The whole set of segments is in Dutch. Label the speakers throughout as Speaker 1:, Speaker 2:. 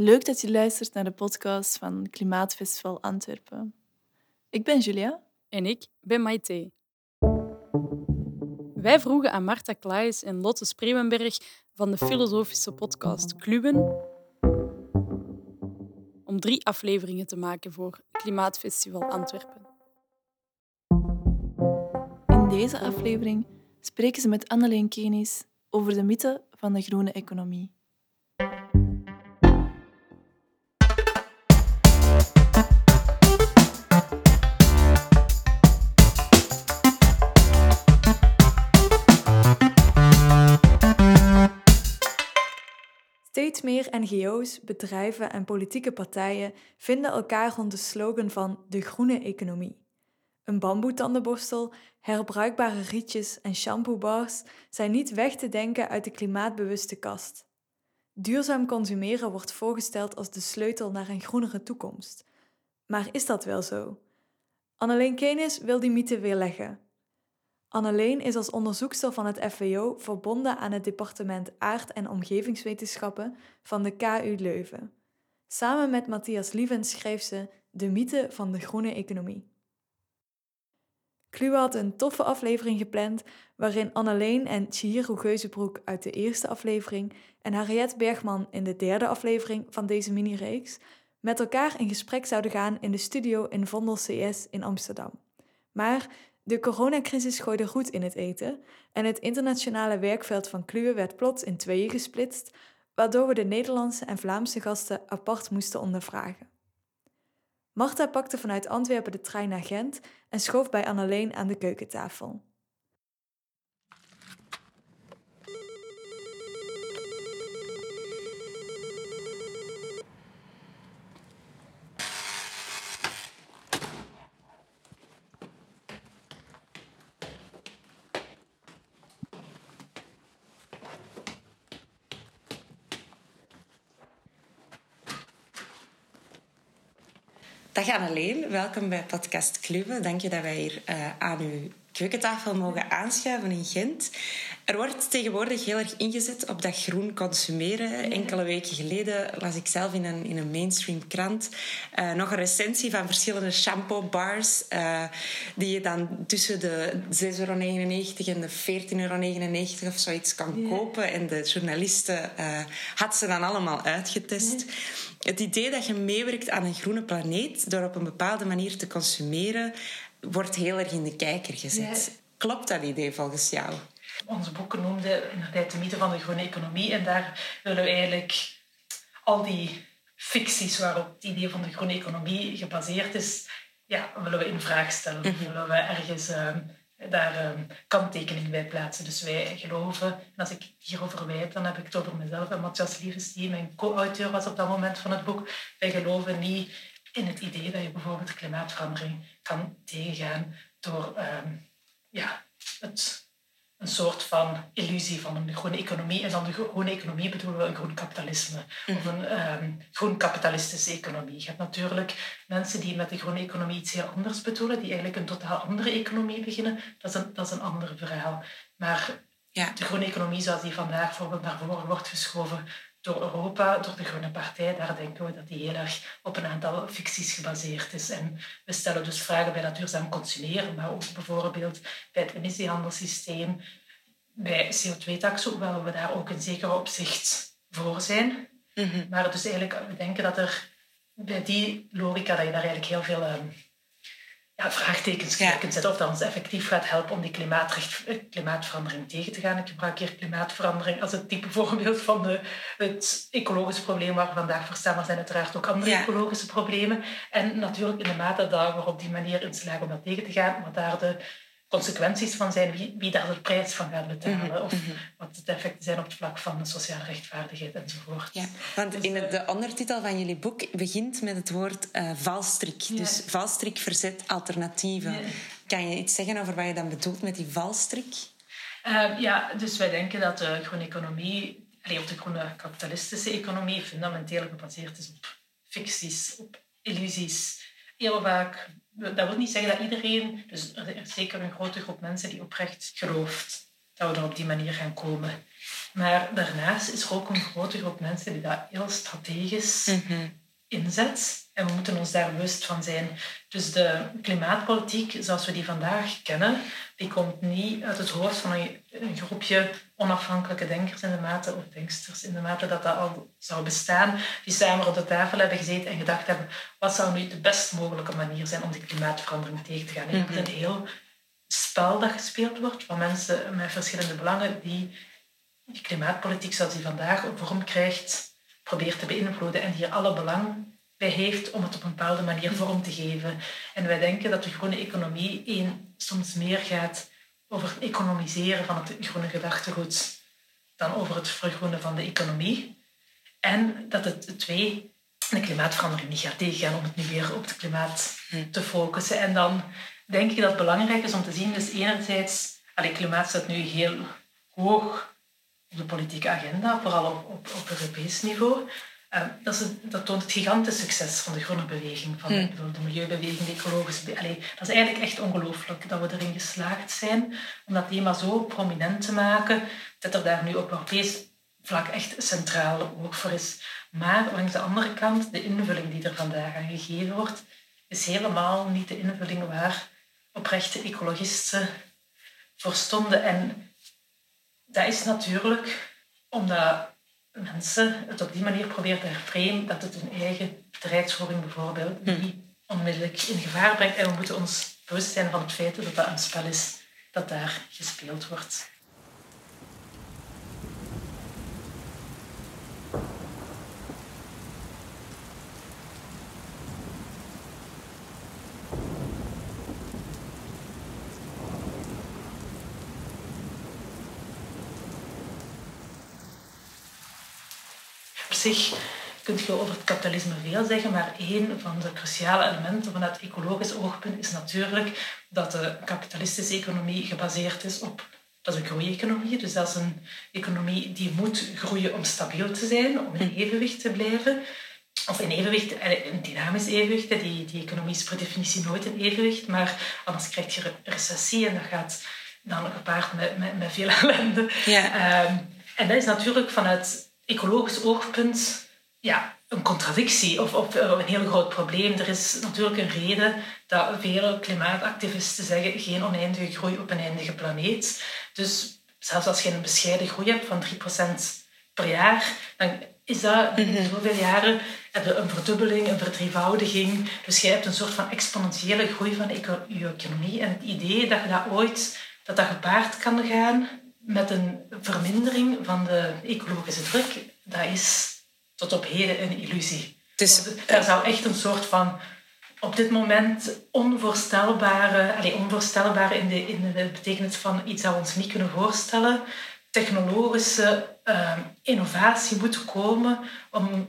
Speaker 1: Leuk dat je luistert naar de podcast van Klimaatfestival Antwerpen. Ik ben Julia.
Speaker 2: En ik ben Maite. Wij vroegen aan Marta Klaes en Lotte Spreeuwenberg van de filosofische podcast Kluwen om drie afleveringen te maken voor Klimaatfestival Antwerpen.
Speaker 1: In deze aflevering spreken ze met Anneleen Kenis over de mythe van de groene economie.
Speaker 3: Steeds meer NGO's, bedrijven en politieke partijen vinden elkaar rond de slogan van de groene economie. Een bamboetandenborstel, herbruikbare rietjes en shampoobars zijn niet weg te denken uit de klimaatbewuste kast. Duurzaam consumeren wordt voorgesteld als de sleutel naar een groenere toekomst. Maar is dat wel zo? Anneleen Kenis wil die mythe weerleggen. Anneleen is als onderzoekster van het FWO verbonden aan het departement Aard- en Omgevingswetenschappen van de KU Leuven. Samen met Matthias Lievens schreef ze De mythe van de groene economie. Kluwe had een toffe aflevering gepland waarin Anneleen en Chihiro Geuzebroek uit de eerste aflevering en Harriet Bergman in de derde aflevering van deze mini-reeks met elkaar in gesprek zouden gaan in de studio in Vondel CS in Amsterdam. Maar de coronacrisis gooide goed in het eten en het internationale werkveld van Kluwe werd plots in tweeën gesplitst, waardoor we de Nederlandse en Vlaamse gasten apart moesten ondervragen. Marta pakte vanuit Antwerpen de trein naar Gent en schoof bij Anneleen aan de keukentafel.
Speaker 4: Dag Anneleen, welkom bij podcast Kluwe. Dank je dat wij hier uh, aan uw keukentafel mogen aanschuiven in Gent. Er wordt tegenwoordig heel erg ingezet op dat groen consumeren. Enkele weken geleden las ik zelf in een, in een mainstream krant uh, nog een recensie van verschillende shampoo bars uh, die je dan tussen de 6,99 euro en de 14,99 euro of zoiets kan kopen. En de journalisten uh, had ze dan allemaal uitgetest. Yeah. Het idee dat je meewerkt aan een groene planeet door op een bepaalde manier te consumeren, wordt heel erg in de kijker gezet. Klopt dat idee volgens jou?
Speaker 5: Onze boeken noemden inderdaad de mythe van de groene economie. En daar willen we eigenlijk al die ficties waarop het idee van de groene economie gebaseerd is, ja, willen we in vraag stellen. Mm -hmm. Willen we ergens uh, daar um, kanttekening bij plaatsen. Dus wij geloven, en als ik hierover wijt, dan heb ik het over mezelf en Matthias Lievens, die mijn co-auteur was op dat moment van het boek. Wij geloven niet in het idee dat je bijvoorbeeld klimaatverandering kan tegengaan door um, ja, het een soort van illusie van een groene economie. En dan de groene economie bedoelen we een groen kapitalisme. Mm. Of een um, groen kapitalistische economie. Je hebt natuurlijk mensen die met de groene economie iets heel anders bedoelen. Die eigenlijk een totaal andere economie beginnen. Dat is een, dat is een ander verhaal. Maar ja. de groene economie zoals die vandaag bijvoorbeeld naar voren wordt geschoven door Europa, door de Groene Partij, daar denken we dat die heel erg op een aantal ficties gebaseerd is. En we stellen dus vragen bij dat duurzaam consumeren, maar ook bijvoorbeeld bij het emissiehandelssysteem, bij CO2-taxen, hoewel we daar ook in zekere opzicht voor zijn. Mm -hmm. Maar dus eigenlijk, we denken dat er bij die logica, dat je daar eigenlijk heel veel um, ja, vraagtekens ja. kunt zetten. Of dat ons effectief gaat helpen om die klimaatverandering tegen te gaan. Ik gebruik hier klimaatverandering als het type voorbeeld van de, het ecologische probleem waar we vandaag voor staan. Maar zijn uiteraard ook andere ja. ecologische problemen. En natuurlijk in de mate dat we op die manier in slagen om dat tegen te gaan, wat daar de consequenties van zijn, wie, wie daar de prijs van gaat betalen. -hmm. Of wat de effecten zijn op het vlak van de sociale rechtvaardigheid enzovoort.
Speaker 4: Ja, want dus, in het, de ondertitel van jullie boek begint met het woord uh, valstrik. Ja. Dus valstrik verzet alternatieven. Ja. Kan je iets zeggen over wat je dan bedoelt met die valstrik?
Speaker 5: Uh, ja, dus wij denken dat de groene economie, of de groene kapitalistische economie, fundamenteel gebaseerd is op ficties, op illusies. Heel vaak dat wil niet zeggen dat iedereen, dus er is zeker een grote groep mensen die oprecht gelooft dat we er op die manier gaan komen. Maar daarnaast is er ook een grote groep mensen die dat heel strategisch
Speaker 4: Mhm.
Speaker 5: inzet. En we moeten ons daar bewust van zijn. Dus de klimaatpolitiek, zoals we die vandaag kennen, die komt niet uit het hoofd van een, een groepje onafhankelijke denkers in de mate, of denksters in de mate dat dat al zou bestaan, die samen op de tafel hebben gezeten en gedacht hebben, wat zou nu de best mogelijke manier zijn om die klimaatverandering tegen te gaan. Je hebt een heel spel dat gespeeld wordt van mensen met verschillende belangen die die klimaatpolitiek zoals die vandaag vorm krijgt, probeert te beïnvloeden en die er alle belang bij heeft om het op een bepaalde manier vorm te geven. En wij denken dat de groene economie één, soms meer gaat over het economiseren van het groene gedachtegoed dan over het vergroenen van de economie. En dat het twee, de klimaatverandering niet gaat tegengaan om het nu weer op het klimaat te focussen. En dan denk ik dat het belangrijk is om te zien, dus enerzijds, allee, klimaat staat nu heel hoog op de politieke agenda, vooral op, op, op Europees niveau. Uh, dat, is een, dat, toont het gigantisch succes van de groene beweging, van de, de milieubeweging, de ecologische beweging. Dat is eigenlijk echt ongelooflijk dat we erin geslaagd zijn om dat thema zo prominent te maken, dat er daar nu op Europees vlak echt centraal oog voor is. Maar langs de andere kant, de invulling die er vandaag aan gegeven wordt, is helemaal niet de invulling waar oprechte ecologisten voor stonden. En dat is natuurlijk omdat mensen het op die manier proberen te herframen dat het hun eigen bedrijfsvoering bijvoorbeeld niet onmiddellijk in gevaar brengt. En we moeten ons bewust zijn van het feit dat dat een spel is dat daar gespeeld wordt. Zich kun je over het kapitalisme veel zeggen, maar een van de cruciale elementen vanuit het ecologisch oogpunt is natuurlijk dat de kapitalistische economie gebaseerd is op dat is een groeieconomie, dus dat is een economie die moet groeien om stabiel te zijn, om in evenwicht te blijven. Of in evenwicht, een dynamisch evenwicht. Die, die economie is per definitie nooit in evenwicht, maar anders krijg je recessie en dat gaat dan gepaard met, met, met veel ellende.
Speaker 4: Ja.
Speaker 5: Um, en dat is natuurlijk vanuit ecologisch oogpunt ja, een contradictie of, of, een heel groot probleem. Er is natuurlijk een reden dat vele klimaatactivisten zeggen geen oneindige groei op een eindige planeet. Dus zelfs als je een bescheiden groei hebt van 3% per jaar, dan is dat in zoveel jaren hebben een verdubbeling, een verdrievoudiging. Dus je hebt een soort van exponentiële groei van je economie. En het idee dat je dat ooit dat dat gepaard kan gaan met een vermindering van de ecologische druk, dat is tot op heden een illusie.
Speaker 4: Dus,
Speaker 5: er zou echt een soort van op dit moment onvoorstelbare, allez, onvoorstelbare in de, in de betekenis van iets dat we ons niet kunnen voorstellen, technologische uh, innovatie moet komen om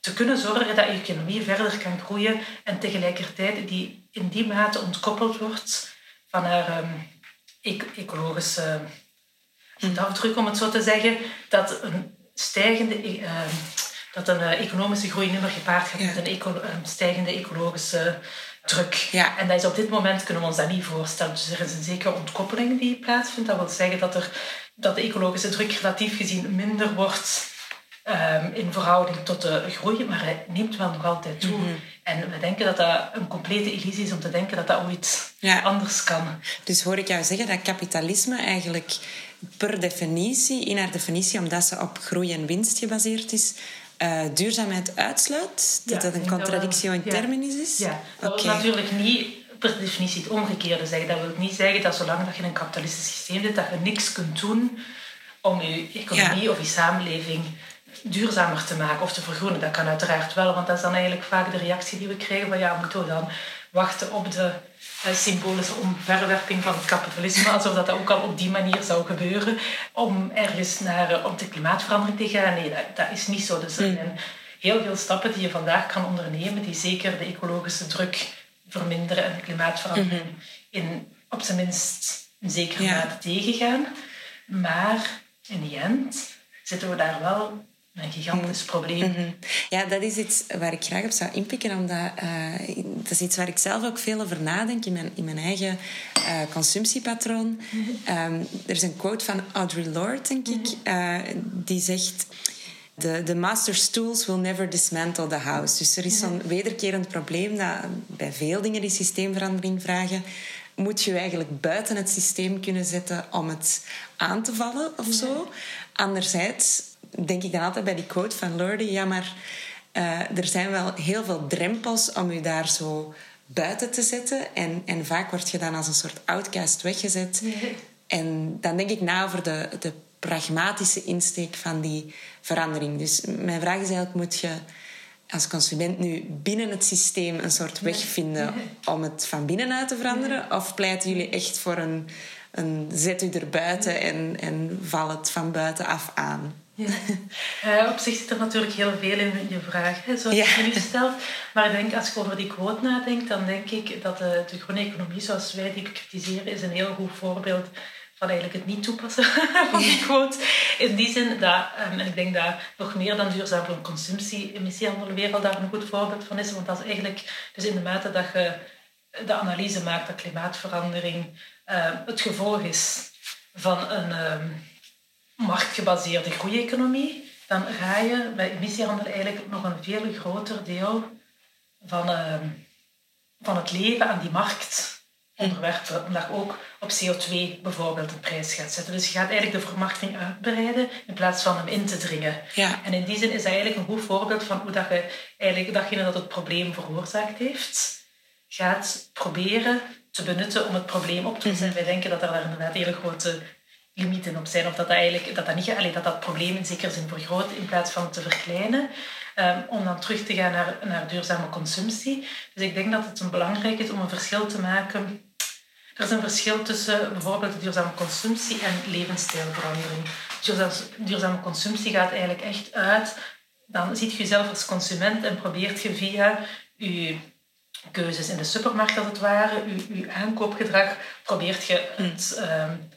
Speaker 5: te kunnen zorgen dat je economie verder kan groeien en tegelijkertijd die in die mate ontkoppeld wordt van haar um, ecologische voetafdruk, om het zo te zeggen, dat een stijgende, uh, dat een uh, economische groei niet meer gepaard gaat ja. met een, eco een, stijgende ecologische druk.
Speaker 4: Ja.
Speaker 5: En dat is op dit moment kunnen we ons dat niet voorstellen. Dus er is een zekere ontkoppeling die plaatsvindt. Dat wil zeggen dat, er, dat de ecologische druk relatief gezien minder wordt um, in verhouding tot de groei, maar het neemt wel nog altijd toe.
Speaker 4: Mhm.
Speaker 5: En we denken dat dat een complete illusie is om te denken dat dat ooit
Speaker 4: Ja.
Speaker 5: anders kan.
Speaker 4: Dus hoor ik jou zeggen dat kapitalisme eigenlijk per definitie, in haar definitie, omdat ze op groei en winst gebaseerd is, eh, duurzaamheid uitsluit? Dat
Speaker 5: Ja,
Speaker 4: dat een contradictio in terminis is?
Speaker 5: Ja, dat
Speaker 4: Oké.
Speaker 5: wil natuurlijk niet per definitie het omgekeerde zeggen. Dat wil niet zeggen dat zolang dat je in een kapitalistisch systeem zit, dat je niks kunt doen om je economie
Speaker 4: Ja.
Speaker 5: of je samenleving duurzamer te maken of te vergroenen. Dat kan uiteraard wel, want dat is dan eigenlijk vaak de reactie die we krijgen van ja, moeten we dan wachten op de eh, symbolische omverwerping van het kapitalisme, alsof dat, dat ook al op die manier zou gebeuren, om ergens naar eh, op de klimaatverandering te gaan. Nee, dat, dat is niet zo. Dus er zijn heel veel stappen die je vandaag kan ondernemen, die zeker de ecologische druk verminderen en de klimaatverandering in op zijn minst een zekere
Speaker 4: Ja.
Speaker 5: mate tegengaan. Maar in die end zitten we daar wel een gigantisch probleem.
Speaker 4: Mhm. Ja, dat is iets waar ik graag op zou inpikken, omdat uh, dat is iets waar ik zelf ook veel over nadenk in mijn, in mijn eigen uh, consumptiepatroon. um, er is een quote van Audre Lorde, denk ik, uh, die zegt... The, the master's tools will never dismantle the house. Dus er is zo'n wederkerend probleem dat bij veel dingen die systeemverandering vragen, moet je eigenlijk buiten het systeem kunnen zetten om het aan te vallen of zo. Anderzijds denk ik dan altijd bij die quote van Lorde, ja, maar uh, er zijn wel heel veel drempels om je daar zo buiten te zetten. En, en vaak word je dan als een soort outcast weggezet. Nee. En dan denk ik na over de, de pragmatische insteek van die verandering. Dus mijn vraag is eigenlijk, moet je als consument nu binnen het systeem een soort weg vinden om het van binnenuit te veranderen? Of pleiten jullie echt voor een, een zet u er buiten en, en val het van buitenaf aan? Ja.
Speaker 5: Uh, op zich zit er natuurlijk heel veel in je vraag, hè, zoals je nu stelt. Maar ik denk, als ik over die quote nadenk, dan denk ik dat de, de groene economie, zoals wij die bekritiseren, is een heel goed voorbeeld van eigenlijk het niet toepassen van die quote. In die zin dat, um, en ik denk dat nog meer dan duurzame consumptie, emissiehandel daar een goed voorbeeld van is. Want dat is eigenlijk, dus in de mate dat je de analyse maakt dat klimaatverandering uh, het gevolg is van een... Um, marktgebaseerde groeieconomie, dan ga je bij emissiehandel eigenlijk nog een veel groter deel van, uh, van het leven aan die markt onderwerpen. Omdat je ook op CO2 bijvoorbeeld een prijs gaat zetten. Dus je gaat eigenlijk de vermarkting uitbreiden in plaats van hem in te dringen.
Speaker 4: Ja.
Speaker 5: En in die zin is dat eigenlijk een goed voorbeeld van hoe dat je eigenlijk datgene dat het probleem veroorzaakt heeft, gaat proberen te benutten om het probleem op te lossen. Mm En wij denken dat er daar inderdaad hele grote limieten op zijn. Of dat dat, eigenlijk, dat, dat, niet, allee, dat dat probleem in zekere zin vergroot in plaats van te verkleinen. Um, om dan terug te gaan naar, naar duurzame consumptie. Dus ik denk dat het een belangrijk is om een verschil te maken. Er is een verschil tussen bijvoorbeeld duurzame consumptie en levensstijlverandering. Dus duurzame consumptie gaat eigenlijk echt uit. Dan ziet je jezelf als consument en probeert je via je keuzes in de supermarkt als het ware, je, je aankoopgedrag, probeert je het... Um,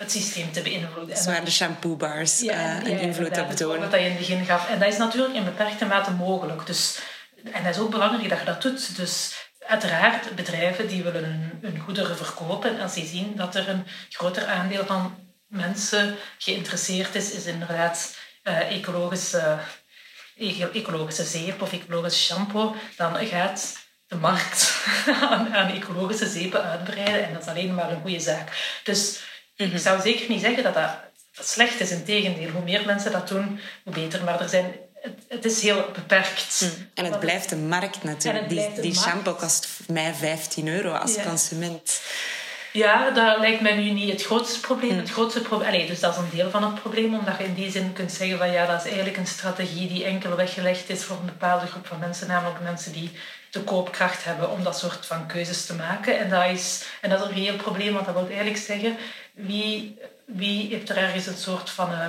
Speaker 5: het systeem te beïnvloeden.
Speaker 4: Zwaar de shampoo bars ja, uh, een invloed op doen.
Speaker 5: Wat je in het begin gaf. En dat is natuurlijk in beperkte mate mogelijk. Dus, en dat is ook belangrijk dat je dat doet. Dus uiteraard, bedrijven die willen hun, hun goederen verkopen. En als die zien dat er een groter aandeel van mensen geïnteresseerd is, is inderdaad uh, ecologische, ecologische zeep of ecologisch shampoo, dan gaat de markt aan, aan ecologische zeepen uitbreiden. En dat is alleen maar een goede zaak. Dus ik zou zeker niet zeggen dat dat, slecht is. Integendeel, hoe meer mensen dat doen, hoe beter. Maar er zijn, het, is heel beperkt.
Speaker 4: Mm. En het blijft de markt natuurlijk. Die, die shampoo kost mij 15 euro als consument.
Speaker 5: Ja, dat lijkt mij nu niet het grootste probleem. Mm. Het grootste probleem dus dat is een deel van het probleem, omdat je in die zin kunt zeggen van ja, dat is eigenlijk een strategie die enkel weggelegd is voor een bepaalde groep van mensen, namelijk mensen die de koopkracht hebben om dat soort van keuzes te maken. En dat is, en dat is een reëel probleem, want dat wil eigenlijk zeggen wie, wie heeft er ergens een soort van uh,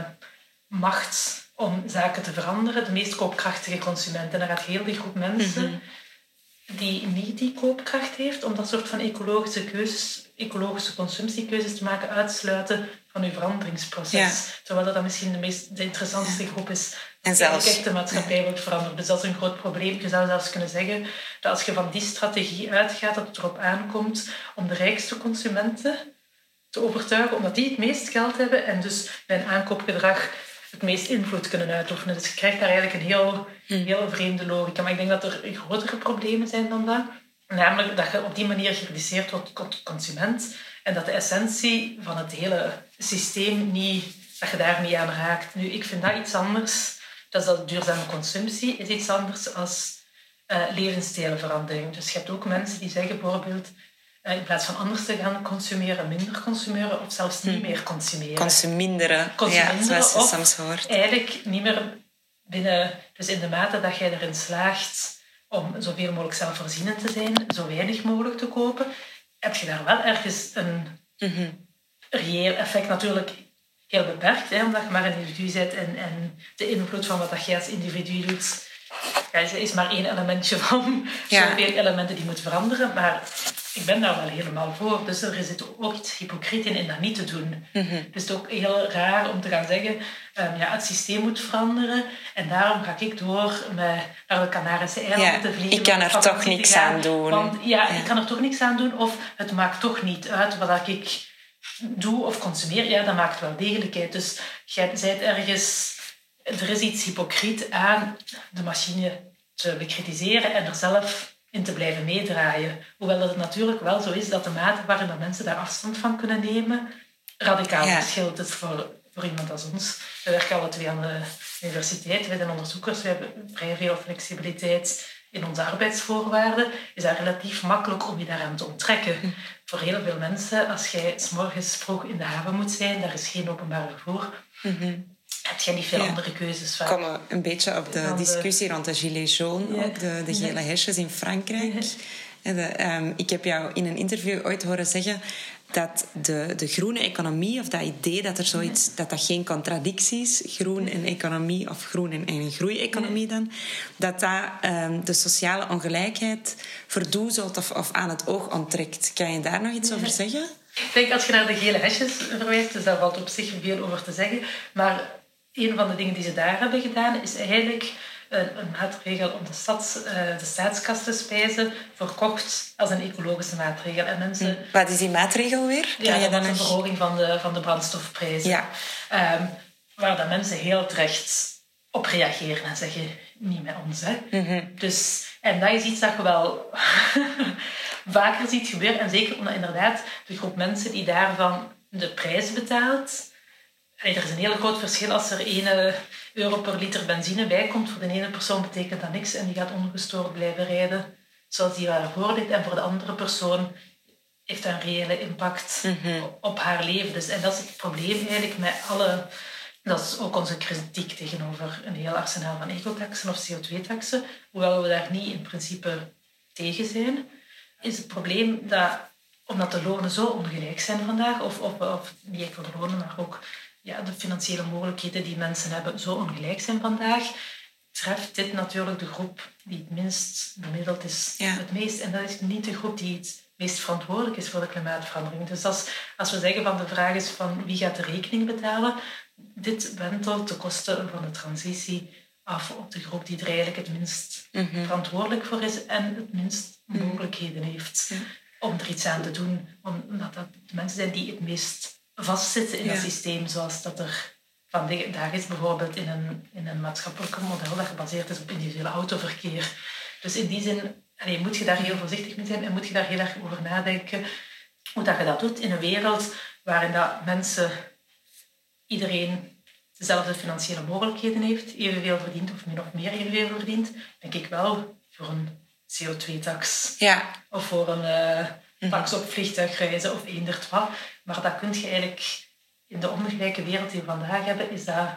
Speaker 5: macht om zaken te veranderen? De meest koopkrachtige consument. En dan gaat heel die groep mensen mhm. die niet die koopkracht heeft om dat soort van ecologische keuzes, ecologische consumptiekeuzes te maken, uitsluiten van uw veranderingsproces. Terwijl dat dan misschien de, meest, de interessantste groep is en zelfs... echt de maatschappij wordt veranderd. Dus dat is een groot probleem. Je zou zelfs kunnen zeggen dat als je van die strategie uitgaat, dat het erop aankomt om de rijkste consumenten te overtuigen, omdat die het meest geld hebben en dus bij een aankoopgedrag het meest invloed kunnen uitoefenen. Dus je krijgt daar eigenlijk een heel, hmm. heel vreemde logica. Maar ik denk dat er grotere problemen zijn dan dat. Namelijk dat je op die manier gereduceerd wordt tot consument en dat de essentie van het hele systeem niet, dat je daar niet aan raakt. Nu, ik vind dat iets anders. Dat is dat duurzame consumptie is iets anders als uh, levensstijlverandering. Dus je hebt ook mensen die zeggen bijvoorbeeld eh, in plaats van anders te gaan consumeren, minder consumeren of zelfs niet hm. meer consumeren.
Speaker 4: Consuminderen, ja, zoals je soms hoort.
Speaker 5: Eigenlijk niet meer binnen, dus in de mate dat jij erin slaagt om zoveel mogelijk zelfvoorzienend te zijn, zo weinig mogelijk te kopen, heb je daar wel ergens een mm reëel effect. Natuurlijk heel beperkt, hè, omdat je maar een individu bent en, en de invloed van wat dat jij als individu doet, ja, is maar één elementje van ja. zoveel elementen die moeten veranderen. Maar ik ben daar wel helemaal voor. Dus er zit ook iets hypocriet in, in dat niet te doen. Dus het is ook heel raar om te gaan zeggen, um, ja, het systeem moet veranderen. En daarom ga ik door met naar de Canarische eilanden
Speaker 4: Ja,
Speaker 5: te vliegen.
Speaker 4: ik kan er toch niks
Speaker 5: gaan.
Speaker 4: aan doen.
Speaker 5: Want ja,
Speaker 4: Ja.
Speaker 5: ik kan er toch niks aan doen. Of het maakt toch niet uit wat ik doe of consumeer. Ja, dat maakt wel degelijk uit. Dus jij bent ergens... Er is iets hypocriet aan de machine te bekritiseren en er zelf in te blijven meedraaien. Hoewel het natuurlijk wel zo is dat de mate waarin dat mensen daar afstand van kunnen nemen radicaal
Speaker 4: Ja.
Speaker 5: verschilt. Het voor, voor iemand als ons. We werken alle twee aan de universiteit. Wij zijn onderzoekers. We hebben vrij veel flexibiliteit in onze arbeidsvoorwaarden. Is dat relatief makkelijk om je daaraan te onttrekken. Voor heel veel mensen, als jij s morgens vroeg in de haven moet zijn, daar is geen openbaar vervoer, heb je niet veel
Speaker 4: Ja.
Speaker 5: andere keuzes. vaak.
Speaker 4: komen een beetje op de
Speaker 5: Van de-
Speaker 4: discussie rond de gilets jaunes,
Speaker 5: Ja.
Speaker 4: ook de, de gele hesjes in Frankrijk. De, ehm, ik heb jou in een interview ooit horen zeggen dat de, de groene economie, of dat idee dat er zoiets, dat dat geen contradictie is, groen en economie, of groen en, en een groeieconomie dan, dat dat ehm, de sociale ongelijkheid verdoezelt of, of aan het oog onttrekt. Kan je daar nog iets over zeggen?
Speaker 5: Ik denk als je naar de gele hesjes verwijst, dus daar valt op zich veel over te zeggen. Maar een van de dingen die ze daar hebben gedaan, is eigenlijk een, een maatregel om de, stads, eh, de staatskas te spijzen, verkocht als een ecologische maatregel. En mensen...
Speaker 4: Wat is die maatregel weer?
Speaker 5: Ja,
Speaker 4: je
Speaker 5: dat
Speaker 4: dan
Speaker 5: een verhoging van de, van de brandstofprijzen.
Speaker 4: Ja.
Speaker 5: Ehm, waar dat mensen heel terecht op reageren en zeggen, niet met ons. Hè.
Speaker 4: Mhm.
Speaker 5: dus, en dat is iets dat je wel vaker ziet gebeuren. En zeker omdat inderdaad de groep mensen die daarvan de prijs betaalt... Allee, er is een heel groot verschil als er 1 euro per liter benzine bij komt. Voor de ene persoon betekent dat niks en die gaat ongestoord blijven rijden zoals die daarvoor deed. En voor de andere persoon heeft dat een reële impact op haar leven. Dus, en dat is het probleem eigenlijk met alle... Dat is ook onze kritiek tegenover een heel arsenaal van ecotaxen of CO2-taxen. Hoewel we daar niet in principe tegen zijn, is het probleem dat, omdat de lonen zo ongelijk zijn vandaag, of, of, of niet enkel de lonen, maar ook ja, de financiële mogelijkheden die mensen hebben zo ongelijk zijn vandaag, treft dit natuurlijk de groep die het minst bemiddeld is
Speaker 4: Ja.
Speaker 5: het meest. En dat is niet de groep die het meest verantwoordelijk is voor de klimaatverandering. Dus als, als we zeggen van de vraag is van wie gaat de rekening betalen, dit wentelt de kosten van de transitie af op de groep die er eigenlijk het minst verantwoordelijk voor is en het minst mogelijkheden heeft om er iets aan te doen. Omdat dat de mensen zijn die het meest vastzitten in
Speaker 4: Ja.
Speaker 5: dat systeem, zoals dat er vandaag is bijvoorbeeld in een, in een maatschappelijk model dat gebaseerd is op individueel autoverkeer. Dus in die zin allee, moet je daar heel voorzichtig mee zijn en moet je daar heel erg over nadenken hoe dat je dat doet in een wereld waarin dat mensen, iedereen dezelfde financiële mogelijkheden heeft, evenveel verdient of min of meer evenveel verdient, denk ik wel voor een CO2-tax
Speaker 4: Ja,
Speaker 5: of voor een eh, tax op vliegtuigreizen of eenderd wat. Maar dat kun je eigenlijk in de ongelijke wereld die we vandaag hebben, is dat,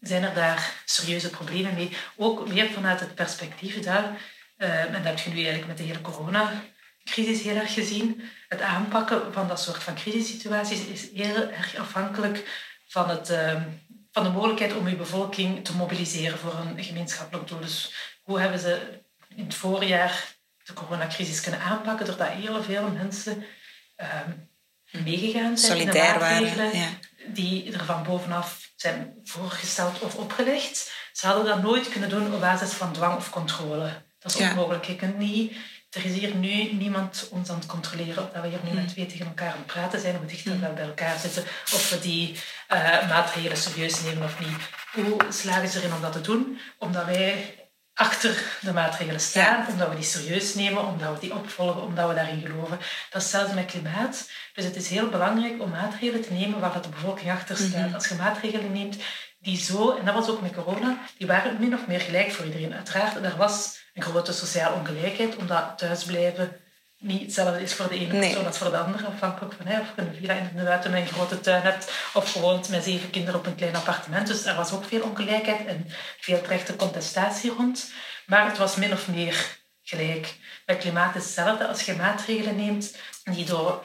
Speaker 5: zijn er daar serieuze problemen mee. Ook weer vanuit het perspectief daar, eh, en dat heb je nu eigenlijk met de hele coronacrisis heel erg gezien, het aanpakken van dat soort van crisissituaties is heel erg afhankelijk van, het, eh, van de mogelijkheid om je bevolking te mobiliseren voor een gemeenschappelijk doel. Dus hoe hebben ze in het voorjaar de coronacrisis kunnen aanpakken, doordat heel veel mensen ehm, meegegaan zijn in de
Speaker 4: Solidair waren,
Speaker 5: maatregelen
Speaker 4: ja.
Speaker 5: die er van bovenaf zijn voorgesteld of opgelegd. Ze hadden dat nooit kunnen doen op basis van dwang of controle. Dat is
Speaker 4: Ja.
Speaker 5: onmogelijk. Je kunt niet... Er is hier nu niemand ons aan het controleren of dat we hier nu met twee tegen elkaar aan het praten zijn, hoe dicht dat we bij elkaar zitten, of we die eh, maatregelen serieus nemen of niet. Hoe slagen ze erin om dat te doen? Omdat wij achter de maatregelen staan,
Speaker 4: Ja.
Speaker 5: omdat we die serieus nemen, omdat we die opvolgen, omdat we daarin geloven. Dat is hetzelfde met klimaat. Dus het is heel belangrijk om maatregelen te nemen waar de bevolking achter staat. Als je maatregelen neemt die zo, en dat was ook met corona, die waren min of meer gelijk voor iedereen. Uiteraard, er was een grote sociale ongelijkheid, omdat thuisblijven niet hetzelfde is voor de ene
Speaker 4: Nee.
Speaker 5: persoon als voor de andere, afhankelijk van hè, of je een villa in de buiten een grote tuin hebt, of gewoon met zeven kinderen op een klein appartement. Dus er was ook veel ongelijkheid en veel terechte contestatie rond. Maar het was min of meer gelijk. Bij klimaat is hetzelfde. Als je maatregelen neemt die door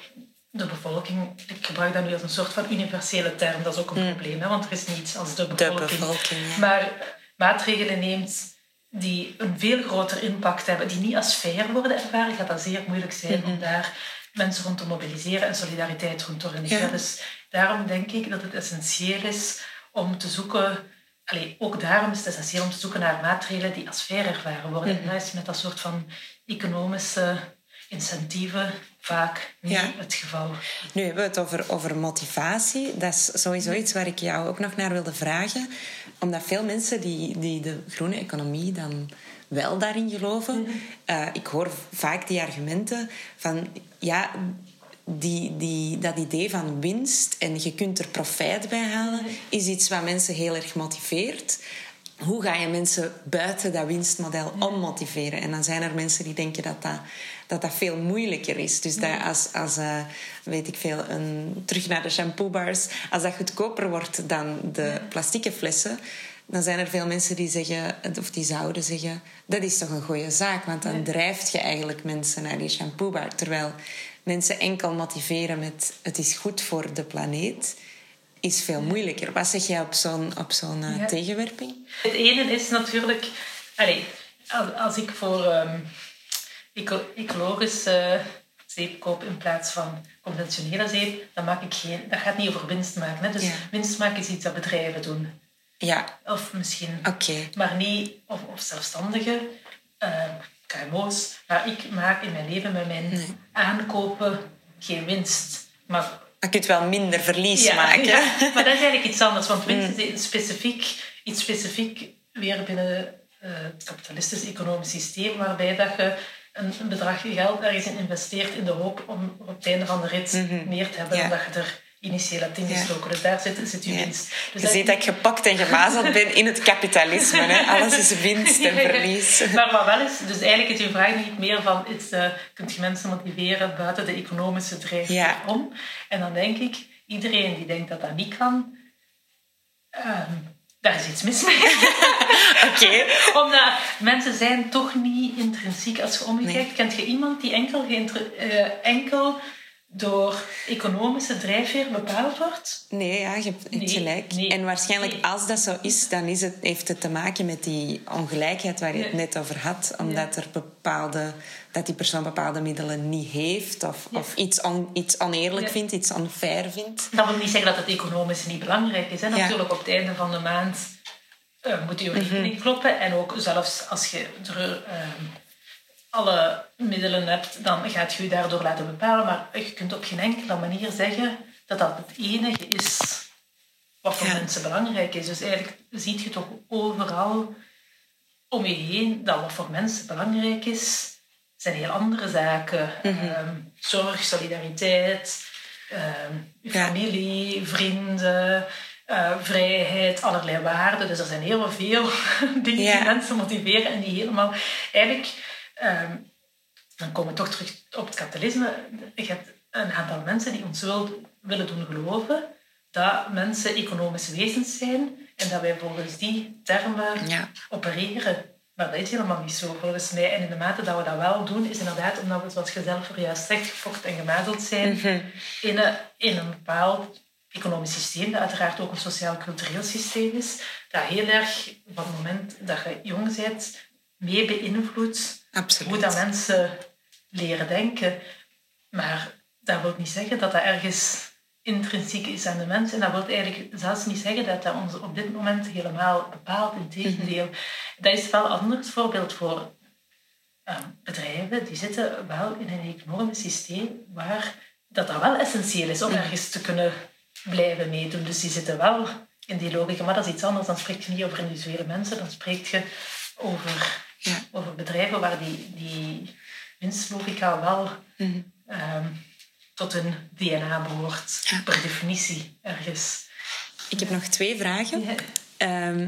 Speaker 5: de bevolking, ik gebruik dat nu als een soort van universele term, dat is ook een probleem, hè, want er is niets als de bevolking.
Speaker 4: bevolking, ja.
Speaker 5: Maar maatregelen neemt die een veel groter impact hebben, die niet als fair worden ervaren, gaat dat zeer moeilijk zijn om daar mensen rond te mobiliseren en solidariteit rond te organiseren.
Speaker 4: Ja.
Speaker 5: Dus daarom denk ik dat het essentieel is om te zoeken... Allee, ook daarom is het essentieel om te zoeken naar maatregelen die als fair ervaren worden. En dat is met dat soort van economische incentieven vaak niet
Speaker 4: Ja.
Speaker 5: het geval.
Speaker 4: Nu hebben we het over, over motivatie. Dat is sowieso iets waar ik jou ook nog naar wilde vragen. Omdat veel mensen die, die de groene economie dan wel daarin geloven... eh, ik hoor vaak die argumenten van... Ja, die, die, dat idee van winst en je kunt er profijt bij halen... is iets wat mensen heel erg motiveert. Hoe ga je mensen buiten dat winstmodel ommotiveren? En dan zijn er mensen die denken dat dat, dat, dat veel moeilijker is. Dus dat als, als eh, weet ik veel, een, terug naar de shampoobars... als dat goedkoper wordt dan de plastieke flessen... dan zijn er veel mensen die zeggen, of die zouden zeggen... dat is toch een goede zaak, want dan drijft je eigenlijk mensen naar die shampoobar. Terwijl mensen enkel motiveren met het is goed voor de planeet... is veel moeilijker. Wat zeg jij op zo'n op zo'n eh,
Speaker 5: Ja.
Speaker 4: tegenwerping?
Speaker 5: Het ene is natuurlijk... Allee, als, als ik voor ehm, ecologische zeep koop in plaats van conventionele zeep, dan maak ik geen... Dat gaat niet over winst maken. Hè? Dus
Speaker 4: Ja.
Speaker 5: winst maken is iets dat bedrijven doen.
Speaker 4: Ja,
Speaker 5: Of misschien...
Speaker 4: oké.
Speaker 5: Maar niet... Of, of zelfstandigen, eh, KMO's. Maar ik maak in mijn leven met mijn aankopen geen winst. Maar
Speaker 4: je kunt wel minder verlies
Speaker 5: ja,
Speaker 4: maken.
Speaker 5: ja, maar dat is eigenlijk iets anders. Want winst is iets specifiek, iets specifiek weer binnen eh, het kapitalistische economisch systeem, waarbij dat je een, een bedrag geld ergens in investeert in de hoop om op het einde van de rit meer te hebben
Speaker 4: Ja.
Speaker 5: dan dat je er initieel hebt
Speaker 4: Ja.
Speaker 5: ingestoken. Dus daar zit, zit je
Speaker 4: Ja.
Speaker 5: winst. Dus
Speaker 4: je ziet dat ik gepakt en gemazeld ben in het kapitalisme. Hè? Alles is winst en verlies.
Speaker 5: Maar wat wel is, dus eigenlijk is uw vraag niet meer van, is, eh kunt je mensen motiveren buiten de economische drijfveer
Speaker 4: Ja.
Speaker 5: om? En dan denk ik, iedereen die denkt dat dat niet kan, ehm, daar is iets mis mee.
Speaker 4: Oké.
Speaker 5: Omdat mensen zijn toch niet intrinsiek. Als je omkijkt, kent je iemand die enkel, eh, enkel door economische drijfveer bepaald wordt?
Speaker 4: Nee, ja, je hebt
Speaker 5: Nee,
Speaker 4: gelijk.
Speaker 5: nee.
Speaker 4: en waarschijnlijk
Speaker 5: Nee.
Speaker 4: als dat zo is, dan is het, heeft het te maken met die ongelijkheid waar je het net over had. Omdat er bepaalde, dat die persoon bepaalde middelen niet heeft of, of iets, on, iets oneerlijk vindt, iets unfair vindt.
Speaker 5: Dat wil niet zeggen dat het economisch niet belangrijk is. Hè?
Speaker 4: Ja.
Speaker 5: Natuurlijk, op het einde van de maand eh, moet je rekening kloppen. En ook zelfs als je er eh, alle middelen hebt, dan gaat je je daardoor laten bepalen. Maar je kunt op geen enkele manier zeggen dat dat het enige is wat voor
Speaker 4: Ja.
Speaker 5: mensen belangrijk is. Dus eigenlijk zie je toch overal om je heen dat wat voor mensen belangrijk is, zijn heel andere zaken. Ehm, zorg, solidariteit, ehm,
Speaker 4: Ja.
Speaker 5: familie, vrienden, eh, vrijheid, allerlei waarden. Dus er zijn heel veel dingen
Speaker 4: Ja.
Speaker 5: die mensen motiveren en die helemaal... Eigenlijk, ehm, dan komen we toch terug op het kapitalisme. Je hebt een aantal mensen die ons wil, willen doen geloven dat mensen economische wezens zijn en dat wij volgens die termen
Speaker 4: Ja.
Speaker 5: opereren. Maar dat is helemaal niet zo, volgens mij. En in de mate dat we dat wel doen, is inderdaad omdat we, zoals je zelf juist zegt, gefokt en gemazeld zijn in, een, in een bepaald economisch systeem, dat uiteraard ook een sociaal-cultureel systeem is, dat heel erg van het moment dat je jong bent, mee beïnvloedt
Speaker 4: Absoluut.
Speaker 5: hoe dat mensen leren denken. Maar dat wil niet zeggen dat dat ergens intrinsiek is aan de mens. En dat wil eigenlijk zelfs niet zeggen dat dat ons op dit moment helemaal bepaalt. Integendeel. Dat is wel een ander voorbeeld voor eh, bedrijven. Die zitten wel in een economisch systeem waar dat, dat wel essentieel is om ergens te kunnen blijven meedoen. Dus die zitten wel in die logica. Maar dat is iets anders. Dan spreek je niet over individuele mensen. Dan spreek je over,
Speaker 4: Ja.
Speaker 5: over bedrijven waar die, die winstlogica wel ehm, tot hun DNA behoort.
Speaker 4: Ja.
Speaker 5: Per definitie ergens.
Speaker 4: Ik heb nog twee vragen.
Speaker 5: Ja.
Speaker 4: Ehm,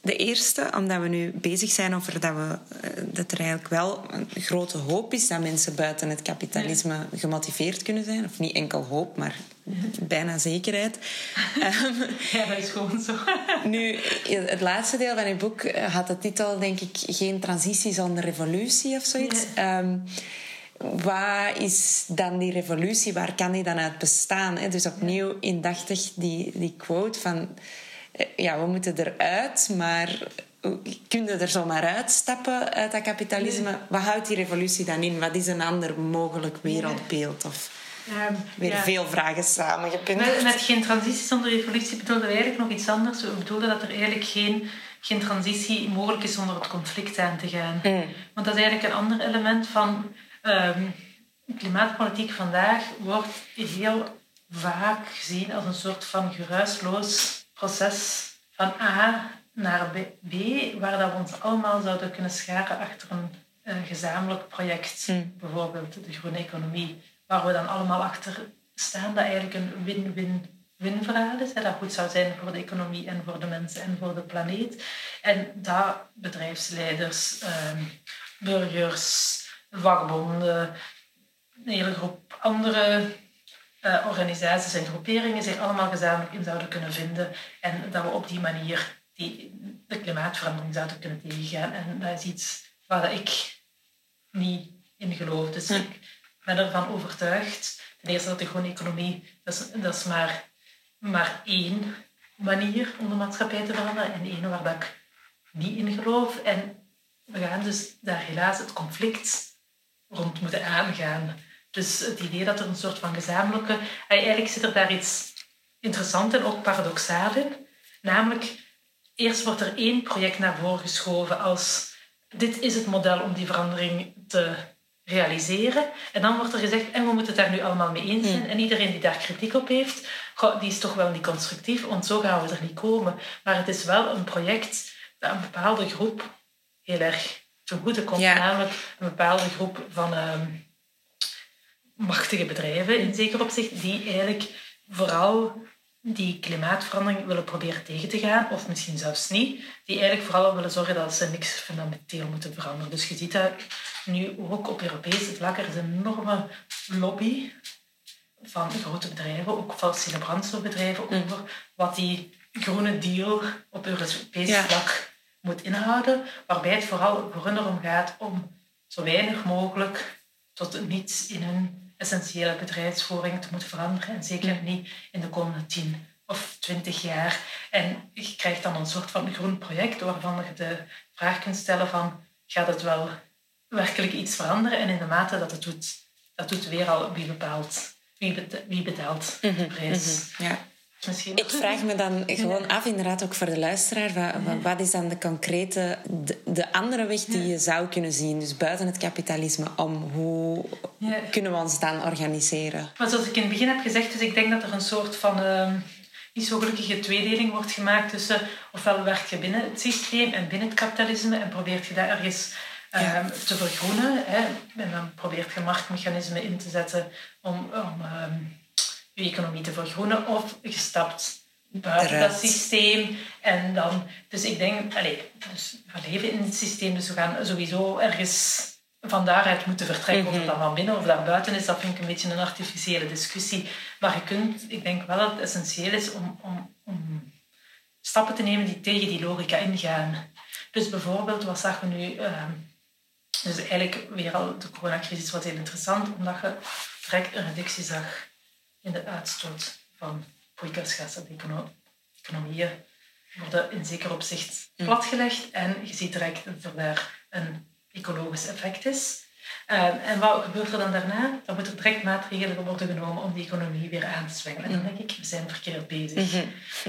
Speaker 4: de eerste, omdat we nu bezig zijn over dat, we, eh, dat er eigenlijk wel een grote hoop is dat mensen buiten het kapitalisme gemotiveerd kunnen zijn. Of niet enkel hoop, maar bijna zekerheid. Ehm,
Speaker 5: Ja, dat is gewoon zo.
Speaker 4: nu, het laatste deel van uw boek eh, had de titel, denk ik, Geen transitie zonder revolutie of zoiets. Ehm, wat is dan die revolutie? Waar kan die dan uit bestaan? Hè? Dus opnieuw indachtig die, die quote van... eh, Ja, we moeten eruit, maar kun je er zomaar uitstappen uit dat kapitalisme? Wat houdt die revolutie dan in? Wat is een ander mogelijk wereldbeeld? Of
Speaker 5: Ehm,
Speaker 4: weer
Speaker 5: ja.
Speaker 4: veel vragen samengepint?
Speaker 5: Met, met geen transitie zonder revolutie bedoelden we eigenlijk nog iets anders. We bedoelden dat er eigenlijk geen, geen transitie mogelijk is zonder het conflict aan te gaan.
Speaker 4: Mm.
Speaker 5: Want dat is eigenlijk een ander element van ehm, klimaatpolitiek vandaag wordt heel vaak gezien als een soort van geruisloos proces van A naar B, waar dat we ons allemaal zouden kunnen scharen achter een gezamenlijk project.
Speaker 4: Mm.
Speaker 5: Bijvoorbeeld de groene economie, waar we dan allemaal achter staan, dat eigenlijk een win-win-win verhaal is. Hè, dat goed zou zijn voor de economie en voor de mensen en voor de planeet. En dat bedrijfsleiders, ehm, burgers, vakbonden, een hele groep andere eh, organisaties en groeperingen zich allemaal gezamenlijk in zouden kunnen vinden. En dat we op die manier die, de klimaatverandering zouden kunnen tegengaan. En dat is iets waar ik niet in geloof. Dus ik ben ervan overtuigd, ten eerste dat de groene economie, dat is, dat maar, maar één manier om de maatschappij te veranderen. En één waar ik niet in geloof. En we gaan dus daar helaas het conflict rond moeten aangaan. Dus het idee dat er een soort van gezamenlijke... Eigenlijk zit er daar iets interessant en ook paradoxaal in. Namelijk, eerst wordt er één project naar voren geschoven als... Dit is het model om die verandering te realiseren. En dan wordt er gezegd, en we moeten het daar nu allemaal mee eens zijn. En iedereen die daar kritiek op heeft, goh, die is toch wel niet constructief, want zo gaan we er niet komen. Maar het is wel een project dat een bepaalde groep heel erg ten goede komt.
Speaker 4: Ja.
Speaker 5: Namelijk een bepaalde groep van ehm, machtige bedrijven, in zeker opzicht, die eigenlijk vooral die klimaatverandering willen proberen tegen te gaan, of misschien zelfs niet, die eigenlijk vooral willen zorgen dat ze niks fundamenteel moeten veranderen. Dus je ziet dat nu ook op Europese vlak, er is een enorme lobby van grote bedrijven, ook fossiele brandstofbedrijven, over wat die groene deal op Europees
Speaker 4: Ja.
Speaker 5: vlak moet inhouden, waarbij het vooral voor hun erom gaat om zo weinig mogelijk tot niets in hun essentiële bedrijfsvoering te moeten veranderen. En zeker niet in de komende 10 of 20 jaar. En je krijgt dan een soort van groen project waarvan je de vraag kunt stellen van gaat het wel werkelijk iets veranderen? En in de mate dat het doet, dat doet weer al wie bepaalt. Wie, bet- wie betaalt de prijs.
Speaker 4: Ja. Ik vraag me dan gewoon af, inderdaad ook voor de luisteraar, wat, is dan de concrete, de, de andere weg die je zou kunnen zien, dus buiten het kapitalisme, om hoe
Speaker 5: Ja.
Speaker 4: kunnen we ons dan organiseren?
Speaker 5: Maar zoals ik in het begin heb gezegd, dus ik denk dat er een soort van ehm, niet zo gelukkige tweedeling wordt gemaakt tussen ofwel werk je binnen het systeem en binnen het kapitalisme en probeert je dat ergens ehm, te vergroenen. Hè, en dan probeert je marktmechanismen in te zetten om, om ehm, je economie te vergroenen. Of je stapt buiten
Speaker 4: Eruit.
Speaker 5: dat systeem en dan... Dus ik denk, allez, dus we leven in het systeem, dus we gaan sowieso ergens van daaruit moeten vertrekken. Of het dan van binnen of daarbuiten is, dat vind ik een beetje een artificiële discussie. Maar je kunt, ik denk wel dat het essentieel is om, om, om stappen te nemen die tegen die logica ingaan. Dus bijvoorbeeld, wat zag we nu... ehm, dus eigenlijk weer al, de coronacrisis was heel interessant, omdat je direct een reductie zag in de uitstoot van broeikasgassen. De econo- economieën worden in zeker opzicht platgelegd en je ziet direct dat er daar een ecologisch effect is. Ehm, en wat gebeurt er dan daarna? Dan moeten er direct maatregelen worden genomen om die economie weer aan te zwengelen. En dan denk ik, we zijn verkeerd bezig.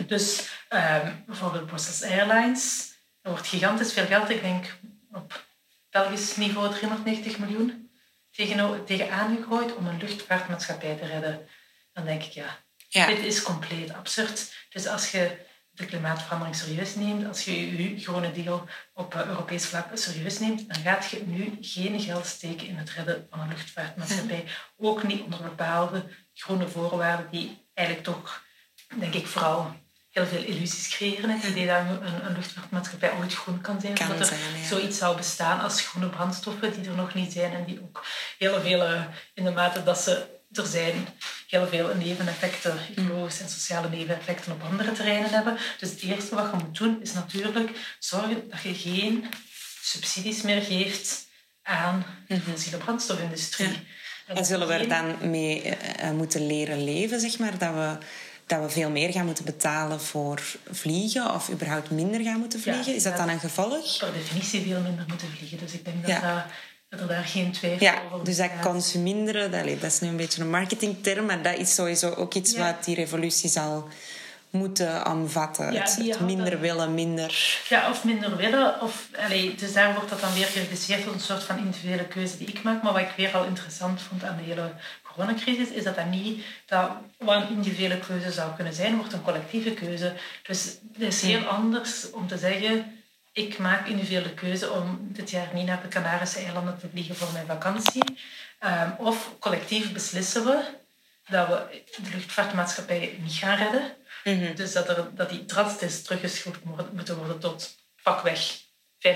Speaker 5: Dus ehm, bijvoorbeeld Brussels Airlines, er wordt gigantisch veel geld, ik denk op Belgisch niveau 390 miljoen, tegen, tegen aangegooid om een luchtvaartmaatschappij te redden. Dan denk ik, ja,
Speaker 4: Ja.
Speaker 5: dit is compleet absurd. Dus als je de klimaatverandering serieus neemt, als je je groene deal op eh, Europees vlak serieus neemt, dan gaat je nu geen geld steken in het redden van een luchtvaartmaatschappij. Ook niet onder bepaalde groene voorwaarden die eigenlijk toch, denk ik, vooral heel veel illusies creëren. Het idee dat een, een luchtvaartmaatschappij ooit groen kan zijn.
Speaker 4: Kan
Speaker 5: omdat er
Speaker 4: zijn, ja.
Speaker 5: zoiets zou bestaan als groene brandstoffen die er nog niet zijn en die ook heel veel, eh, in de mate dat ze er zijn, heel veel neveneffecten, ecologische en sociale neveneffecten op andere terreinen hebben. Dus het eerste wat je moet doen is natuurlijk zorgen dat je geen subsidies meer geeft aan de fossiele brandstofindustrie.
Speaker 4: Mhm. En zullen we er dan mee eh, eh, moeten leren leven, zeg maar? Dat we dat we veel meer gaan moeten betalen voor vliegen of überhaupt minder gaan moeten vliegen? is dat dan een gevolg?
Speaker 5: Per definitie veel minder moeten vliegen. Dus ik denk dat, dat, dat er daar geen twijfel
Speaker 4: ja,
Speaker 5: over
Speaker 4: Dus dat consuminderen, dat, dat is nu een beetje een marketingterm, maar dat is sowieso ook iets wat die revolutie zal moeten omvatten. Ja, het, minder willen, minder...
Speaker 5: Ja, of minder willen. Of, allez, dus daar wordt dat dan weer gereduceerd tot een soort van individuele keuze die ik maak. Maar wat ik weer al interessant vond aan de hele coronacrisis, is dat dat niet dat wat een individuele keuze zou kunnen zijn, wordt een collectieve keuze. Dus het is heel anders om te zeggen... Ik maak individuele keuze om dit jaar niet naar de Canarische eilanden te vliegen voor mijn vakantie. Um, of collectief beslissen we dat we de luchtvaartmaatschappij niet gaan redden. Mhm. Dus dat, er, dat die drastisch teruggeschroefd moeten worden tot pakweg 5%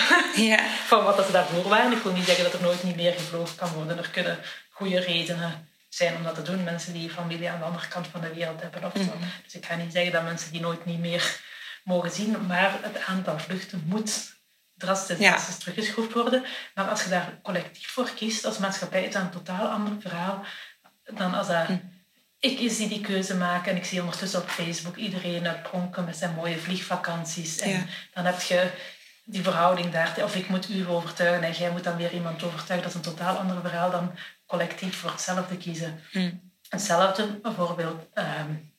Speaker 5: ja. van wat ze daarvoor waren. Ik wil niet zeggen dat er nooit niet meer gevlogen kan worden. Er kunnen goede redenen zijn om dat te doen. Mensen die familie aan de andere kant van de wereld hebben of zo. Mhm. Dus ik ga niet zeggen dat mensen die nooit niet meer mogen zien. Maar het aantal vluchten moet drastisch, drastisch teruggeschroefd worden. Maar als je daar collectief voor kiest als maatschappij, is dat een totaal ander verhaal dan als dat... Mhm ik zie die keuze maken en ik zie ondertussen op Facebook iedereen uitpronken met zijn mooie vliegvakanties. En dan heb je die verhouding daar. Of ik moet u overtuigen en jij moet dan weer iemand overtuigen. Dat is een totaal ander verhaal dan collectief voor hetzelfde kiezen. Mm. Hetzelfde bijvoorbeeld, um,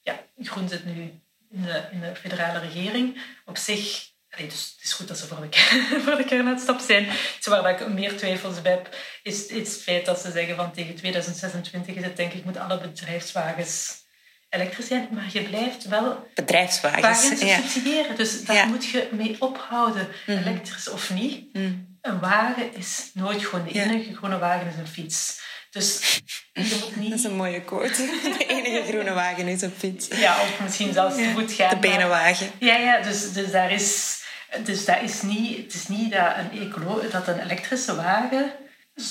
Speaker 5: ja, Groen zit nu in de, in de federale regering. Op zich dus het is goed dat ze voor de, voor de kernuitstap zijn. Iets waar ik meer twijfels bij heb, is, is het feit dat ze zeggen van tegen 2026 is het denk ik, moet alle bedrijfswagens elektrisch zijn, maar je blijft wel
Speaker 4: bedrijfswagens
Speaker 5: ja. subsidiëren. Dus daar moet je mee ophouden, mhm. elektrisch of niet. Mhm. Een wagen is nooit gewoon de enige groene wagen is een fiets. Dus je moet niet...
Speaker 4: Dat is een mooie quote. De enige groene wagen is een fiets.
Speaker 5: Ja, of misschien zelfs te voet gaan.
Speaker 4: De benenwagen.
Speaker 5: Ja, ja dus, dus daar is dus dat is niet, het is niet dat een, ecolo, dat een elektrische wagen...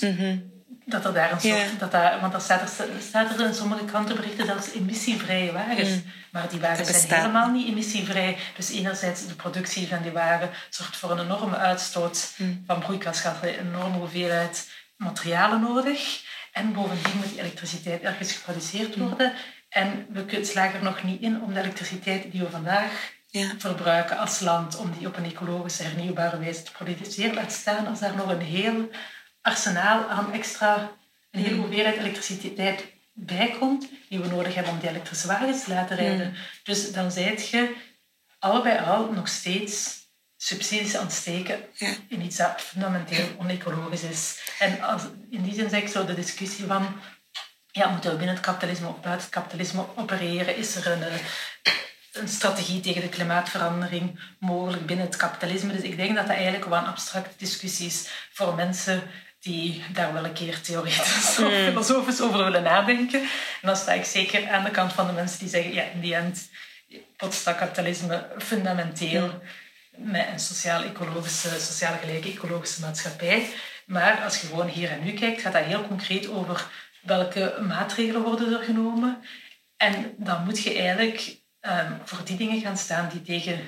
Speaker 5: Mhm. Dat er daar een soort... Dat dat, want dan staat er, staat er in sommige krantenberichten zelfs emissievrije wagens. Mhm. Maar die wagens zijn helemaal niet emissievrij. Dus enerzijds de productie van die wagen zorgt voor een enorme uitstoot mhm. van broeikasgassen. Een enorme hoeveelheid materialen nodig. En bovendien moet die elektriciteit ergens geproduceerd worden. En we slagen er nog niet in om de elektriciteit die we vandaag ja. verbruiken als land om die op een ecologische hernieuwbare wijze te produceren. Laat staan als daar nog een heel arsenaal aan extra, een hele mm. hoeveelheid elektriciteit bij komt, die we nodig hebben om die elektrische wagens te laten rijden. Mm. Dus dan zijt je allebei al nog steeds subsidies aan het steken in iets dat fundamenteel onecologisch is. En als, in die zin zeg ik zo de discussie van ja, moeten we binnen het kapitalisme of buiten het kapitalisme opereren? Is er een, een strategie tegen de klimaatverandering mogelijk binnen het kapitalisme. Dus ik denk dat dat eigenlijk wel een abstracte discussie is voor mensen die daar wel een keer theoretisch of mm. filosofisch over willen nadenken. En dan sta ik zeker aan de kant van de mensen die zeggen, ja, in die end potstaat kapitalisme fundamenteel mm. Met een sociaal-ecologische, sociaal gelijke ecologische maatschappij. Maar als je gewoon hier en nu kijkt, gaat dat heel concreet over welke maatregelen worden er genomen. En dan moet je eigenlijk um, voor die dingen gaan staan die tegen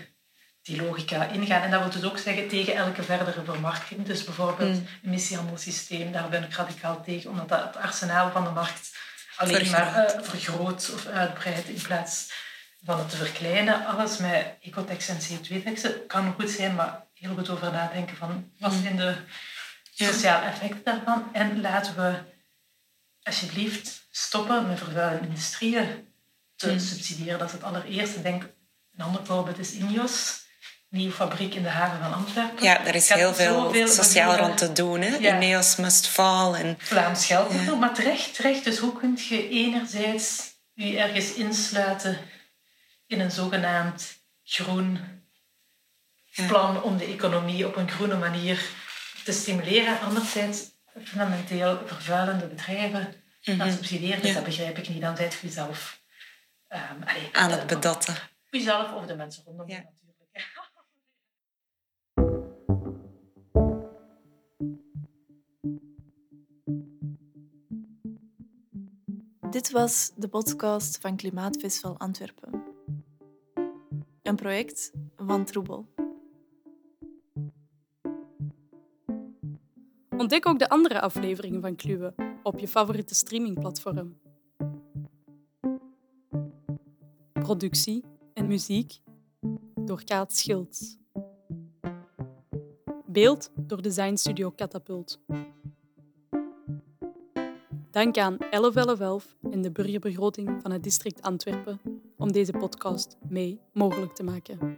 Speaker 5: die logica ingaan. En dat wil dus ook zeggen tegen elke verdere vermarkting. Dus bijvoorbeeld mm. emissiehandelssysteem, daar ben ik radicaal tegen, omdat dat het arsenaal van de markt alleen maar uh, vergroot of uitbreidt in plaats van het te verkleinen. Alles met ecotex en CO2-teksten kan goed zijn, maar heel goed over nadenken van wat mm. zijn de sociale effecten daarvan. En laten we alsjeblieft stoppen met vervuilende industrieën te hmm. subsidiëren. Dat is het allereerste. Denk, een ander voorbeeld is Ineos. Nieuwe fabriek in de haven van Antwerpen.
Speaker 4: Ja, er is heel veel sociaal rond te doen. Hè? Ja. Ineos must fall. En...
Speaker 5: Vlaams geld. Ja. Maar terecht, terecht. Dus hoe kun je enerzijds je ergens insluiten in een zogenaamd groen plan om de economie op een groene manier te stimuleren. Anderzijds fundamenteel vervuilende bedrijven mm -hmm. subsidiëren. Dus dat begrijp ik niet. Dan zijt je zelf
Speaker 4: Um, aan het bedatten.
Speaker 5: Jezelf of de mensen rondom je natuurlijk.
Speaker 1: Dit was de podcast van Klimaatfestival Antwerpen. Een project van Troebel.
Speaker 2: Ontdek ook de andere afleveringen van Kluwe op je favoriete streamingplatform. Productie en muziek door Kaat Schilds. Beeld door Design Studio Catapult. Dank aan 1111 en de burgerbegroting van het district Antwerpen om deze podcast mee mogelijk te maken.